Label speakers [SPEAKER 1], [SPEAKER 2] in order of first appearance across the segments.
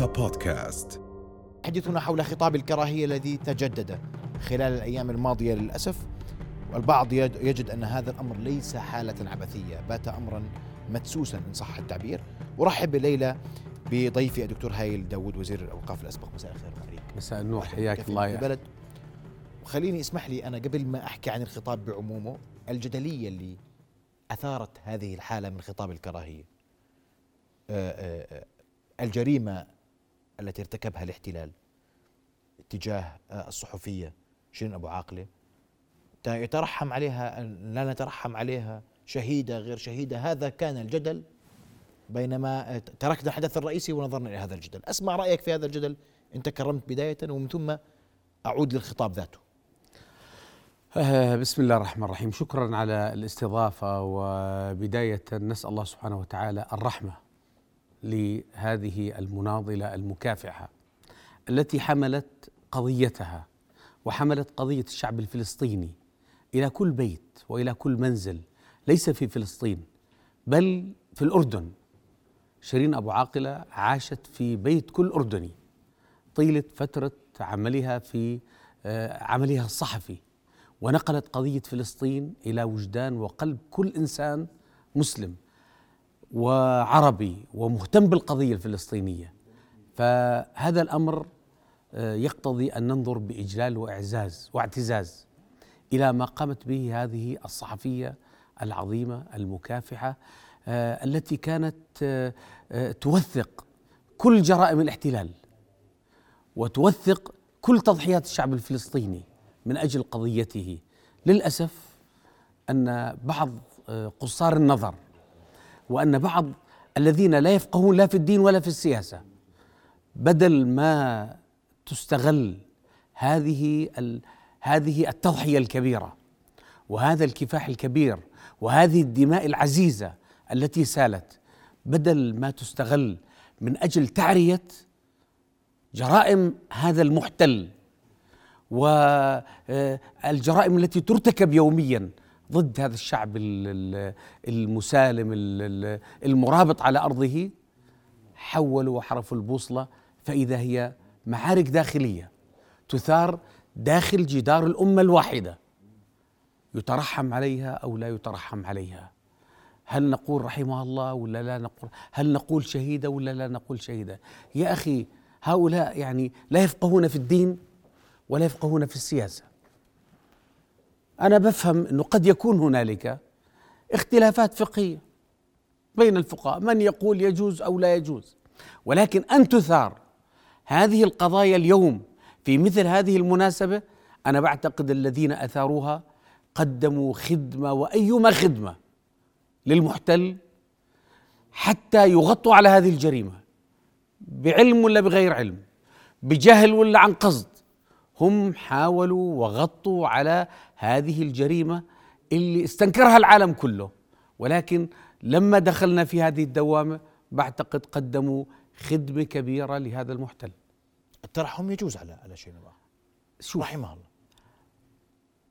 [SPEAKER 1] رؤيا بودكاست
[SPEAKER 2] حديثنا حول خطاب الكراهية الذي تجدد خلال الأيام الماضية للأسف والبعض يج- يجد أن هذا الأمر ليس حالة عبثية. بات أمرا مدسوسا إن صح التعبير. أرحب الليلة بضيفي الدكتور هايل داود وزير الأوقاف الأسبق. مساء الخير عليك
[SPEAKER 3] مساء النور حياك الله يا
[SPEAKER 2] البلد وخليني اسمح لي أنا قبل ما أحكي عن الخطاب بعمومه الجدلية اللي أثارت هذه الحالة من خطاب الكراهية. آه، آه، آه، الجريمة التي ارتكبها الاحتلال تجاه آه، الصحفية شيرين أبو عاقلة. يترحم عليها لا نترحم عليها شهيدة غير شهيدة. هذا كان الجدل بينما آه، تركنا الحدث الرئيسي ونظرنا إلى هذا الجدل. أسمع رأيك في هذا الجدل. أنت كرمت بداية ومن ثم أعود للخطاب ذاته.
[SPEAKER 3] بسم الله الرحمن الرحيم. شكرا على الاستضافة وبداية نسأل الله سبحانه وتعالى الرحمة. لهذه المناضلة المكافحة التي حملت قضيتها وحملت قضية الشعب الفلسطيني إلى كل بيت وإلى كل منزل ليس في فلسطين بل في الأردن. شيرين أبو عاقلة عاشت في بيت كل أردني طيلة فترة عملها في آه، عملها الصحفي ونقلت قضية فلسطين إلى وجدان وقلب كل إنسان مسلم. وعربي ومهتم بالقضية الفلسطينية. فهذا الأمر آه، يقتضي أن ننظر بإجلال وإعزاز واعتزاز إلى ما قامت به هذه الصحفية العظيمة المكافحة آه، التي كانت آه، توثق كل جرائم الاحتلال وتوثق كل تضحيات الشعب الفلسطيني من أجل قضيته. للأسف أن بعض قصار النظر وأن بعض الذين لا يفقهون لا في الدين ولا في السياسة بدل ما تستغل هذه هذه التضحية الكبيرة وهذا الكفاح الكبير وهذه الدماء العزيزة التي سالت بدل ما تستغل من أجل تعرية جرائم هذا المحتل والجرائم التي ترتكب يوميا ضد هذا الشعب ال- ال- المسالم ال- ال- المرابط على أرضه حولوا وحرفوا البوصلة فإذا هي معارك داخلية تثار داخل جدار الأمة الواحدة يترحم عليها أو لا يترحم عليها. هل نقول رحمها الله ولا لا نقول؟ هل نقول شهيدة ولا لا نقول شهيدة؟ يا أخي هؤلاء يعني لا يفقهون في الدين ولا يفقهون في السياسة. أنا بفهم إنه قد يكون هنالك اختلافات فقهية بين الفقهاء من يقول يجوز أو لا يجوز. ولكن أن تثار هذه القضايا اليوم في مثل هذه المناسبة أنا بعتقد الذين أثاروها قدموا خدمة وأيما خدمة للمحتل حتى يغطوا على هذه الجريمة. بعلم ولا بغير علم؟ بجهل ولا عن قصد؟ هم حاولوا وغطوا على هذه الجريمة اللي استنكرها العالم كله ولكن لما دخلنا في هذه الدوامة بعتقد قدموا خدمة كبيرة لهذا المحتل
[SPEAKER 2] الترحم يجوز على على أبو عاقلة
[SPEAKER 3] شوف
[SPEAKER 2] رحمها الله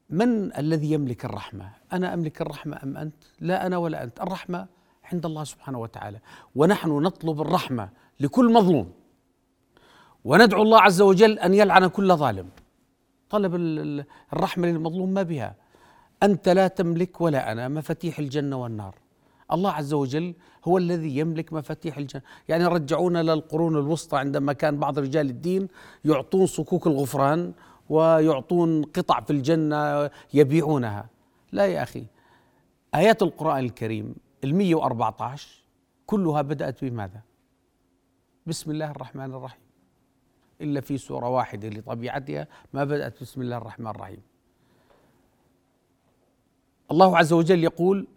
[SPEAKER 3] من الذي يملك الرحمة؟ أنا أملك الرحمة أم أنت؟ لا أنا ولا أنت، الرحمة عند الله سبحانه وتعالى، ونحن نطلب الرحمة لكل مظلوم. وندعو الله عز وجل أن يلعن كل ظالم. طلب ال- ال- الرحمة للمظلوم ما بها. أنت لا تملك ولا أنا مفاتيح الجنة والنار. الله عز وجل هو الذي يملك مفاتيح الجنة، يعني رجعونا للقرون الوسطى عندما كان بعض رجال الدين يعطون صكوك الغفران ويعطون قطع في الجنة يبيعونها. لا يا أخي آيات القرآن الكريم ال 114 كلها بدأت بماذا؟ بسم الله الرحمن الرحيم. إلا في سورة واحدة لطبيعتها. ما بدأت بسم الله الرحمن الرحيم. الله عز وجل يقول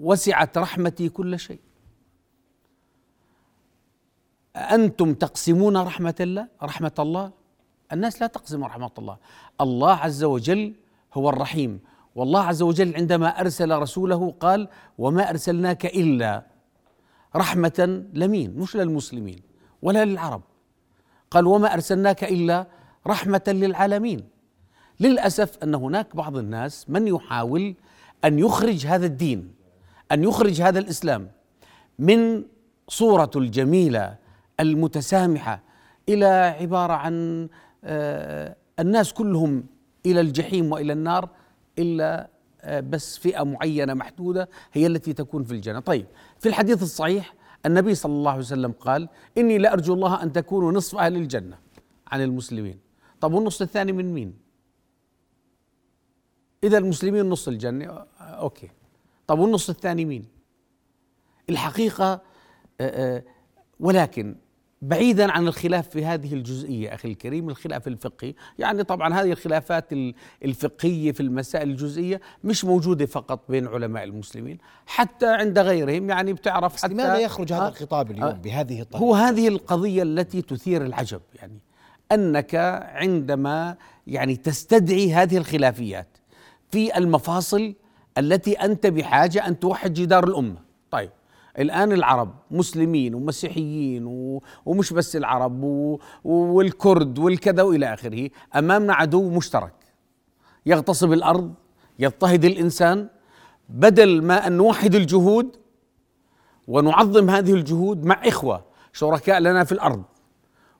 [SPEAKER 3] وسعت رحمتي كل شيء. أنتم تقسمون رحمة الله؟ رحمة الله. الناس لا تقسم رحمة الله. الله عز وجل هو الرحيم. والله عز وجل عندما أرسل رسوله قال وما أرسلناك إلا رحمة لمين؟ مش للمسلمين ولا للعرب. قال وما أرسلناك إلا رحمة للعالمين. للأسف أن هناك بعض الناس من يحاول أن يخرج هذا الدين أن يخرج هذا الإسلام من صورته الجميلة المتسامحة إلى عبارة عن آه، الناس كلهم إلى الجحيم وإلى النار إلا آه، بس فئة معينة محدودة هي التي تكون في الجنة، طيب في الحديث الصحيح النبي صلى الله عليه وسلم قال: إني لارجو الله أن تكونوا نصف أهل الجنة عن المسلمين. طب والنص الثاني من مين؟ إذا المسلمين نص الجنة آه، أوكي. طب والنص الثاني مين؟ الحقيقة ولكن بعيدا عن الخلاف في هذه الجزئية أخي الكريم الخلاف الفقهي. يعني طبعا هذه الخلافات الفقهية في المسائل الجزئية مش موجودة فقط بين علماء المسلمين حتى عند غيرهم. يعني بتعرف حتى
[SPEAKER 2] لماذا يخرج هذا الخطاب اليوم آه بهذه الطريقة؟
[SPEAKER 3] هو هذه القضية التي تثير العجب. يعني أنك عندما يعني تستدعي هذه الخلافيات في المفاصل التي أنت بحاجة أن توحد جدار الأمة. طيب الآن العرب مسلمين ومسيحيين ومش بس العرب والكرد والكذا وإلى آخره أمامنا عدو مشترك. يغتصب الأرض يضطهد الإنسان. بدل ما أن نوحد الجهود ونعظم هذه الجهود مع إخوة شركاء لنا في الأرض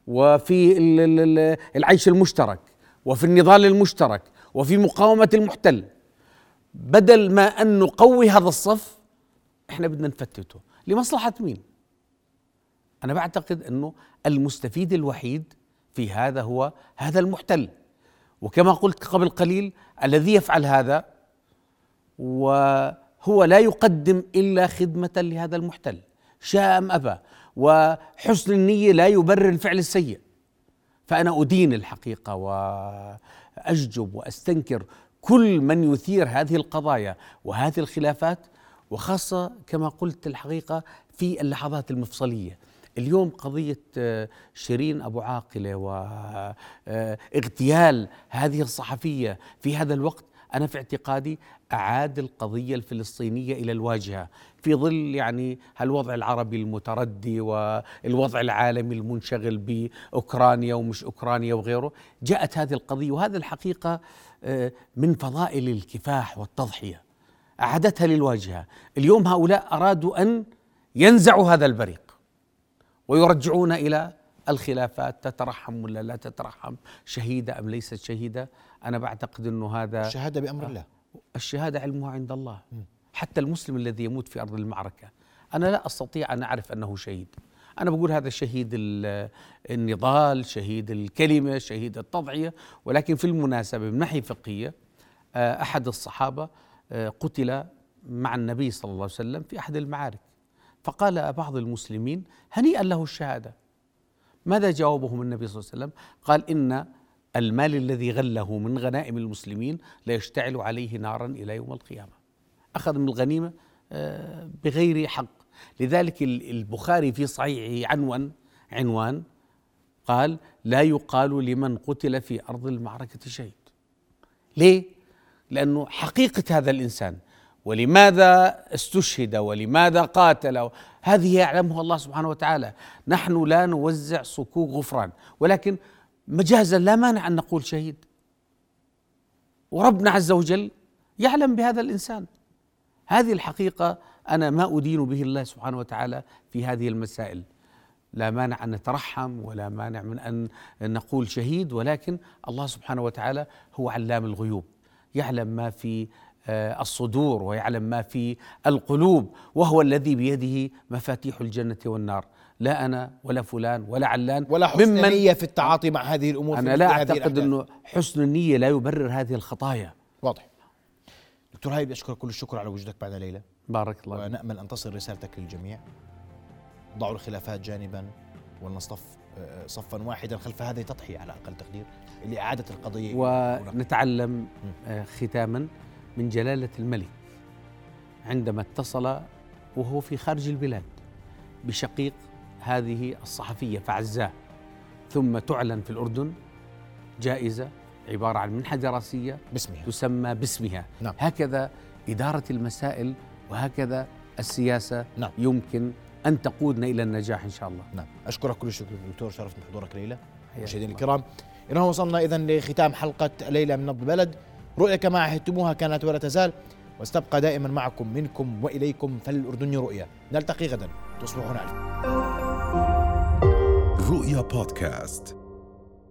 [SPEAKER 3] وفي العيش المشترك وفي النضال المشترك وفي مقاومة المحتل. بدل ما أن نقوي هذا الصف إحنا بدنا نفتته. لمصلحة مين؟ أنا بعتقد أنه المستفيد الوحيد في هذا هو هذا المحتل. وكما قلت قبل قليل الذي يفعل هذا وهو لا يقدم إلا خدمة لهذا المحتل. شاء أم أبى. وحسن النية لا يبرر الفعل السيء. فأنا أدين الحقيقة وأججب وأستنكر كل من يثير هذه القضايا وهذه الخلافات وخاصة كما قلت الحقيقة في اللحظات المفصلية. اليوم قضية آه، شيرين أبو عاقلة واغتيال آه، هذه الصحفية في هذا الوقت أنا في اعتقادي أعاد القضية الفلسطينية إلى الواجهة. في ظل يعني الوضع العربي المتردي والوضع العالمي المنشغل بأوكرانيا ومش أوكرانيا وغيره جاءت هذه القضية وهذا الحقيقة آه، من فضائل الكفاح والتضحية. أعادتها للواجهة. اليوم هؤلاء أرادوا أن ينزعوا هذا البريق ويرجعون إلى الخلافات تترحم ولا لا تترحم؟ شهيدة أم ليست شهيدة؟ أنا بعتقد أنه هذا
[SPEAKER 2] الشهادة بأمر الله.
[SPEAKER 3] الشهادة علمها عند الله. حتى المسلم الذي يموت في أرض المعركة. أنا لا أستطيع أن أعرف أنه شهيد. أنا بقول هذا شهيد النضال شهيد الكلمة شهيد التضعية. ولكن في المناسبة من ناحية فقهية آه، أحد الصحابة آه، قتل مع النبي صلى الله عليه وسلم في أحد المعارك. فقال بعض المسلمين هنيئا له الشهادة. ماذا جاوبهم النبي صلى الله عليه وسلم؟ قال إن المال الذي غله من غنائم المسلمين ليشتعل عليه نارا إلى يوم القيامة. أخذ من الغنيمة آه، بغير حق. لذلك البخاري في صحيحه عنوان عنوان قال لا يقال لمن قتل في أرض المعركة شهيد. ليه؟ لأنه حقيقة هذا الإنسان. ولماذا استشهد ولماذا قاتل؟ هذه يعلمها الله سبحانه وتعالى. نحن لا نوزع صكوك غفران. ولكن مجازا لا مانع أن نقول شهيد. وربنا عز وجل يعلم بهذا الإنسان. هذه الحقيقة أنا ما أدين به الله سبحانه وتعالى في هذه المسائل. لا مانع أن نترحم ولا مانع من أن نقول شهيد ولكن الله سبحانه وتعالى هو علام الغيوب. يعلم ما في آه، الصدور ويعلم ما في القلوب وهو الذي بيده مفاتيح الجنة والنار. لا أنا ولا فلان ولا علان
[SPEAKER 2] ولا حسن نية في التعاطي مع هذه الأمور
[SPEAKER 3] أنا لا أعتقد أنه حسن النية لا يبرر هذه الخطايا.
[SPEAKER 2] واضح. دكتور هاي أشكرك كل الشكر على وجودك بعد ليلة.
[SPEAKER 3] بارك الله
[SPEAKER 2] ونأمل أن تصل رسالتك للجميع. ضعوا الخلافات جانبا ولنصطف صفا واحدا خلف هذه تضحية على أقل تقدير لإعادة القضية.
[SPEAKER 3] ونتعلم آه، ختاما من جلالة الملك عندما اتصل وهو في خارج البلاد بشقيق هذه الصحفية فعزاه. ثم تعلن في الأردن جائزة عبارة عن منحة دراسية
[SPEAKER 2] باسمها.
[SPEAKER 3] تسمى باسمها. نعم. هكذا إدارة المسائل وهكذا السياسة نعم. يمكن أن تقودنا إلى النجاح إن شاء الله.
[SPEAKER 2] نعم. أشكرك كل الشكر دكتور شرفت بحضورك ليلة. مشاهدينا الكرام إنه وصلنا إذا لختام حلقة ليلة من نبض البلد. رؤيا كما عهدتموها كانت ولا تزال واستبقى دائما معكم منكم وإليكم فالأردن رؤيا. نلتقي غدا. تصبحون على
[SPEAKER 1] رؤيا بودكاست.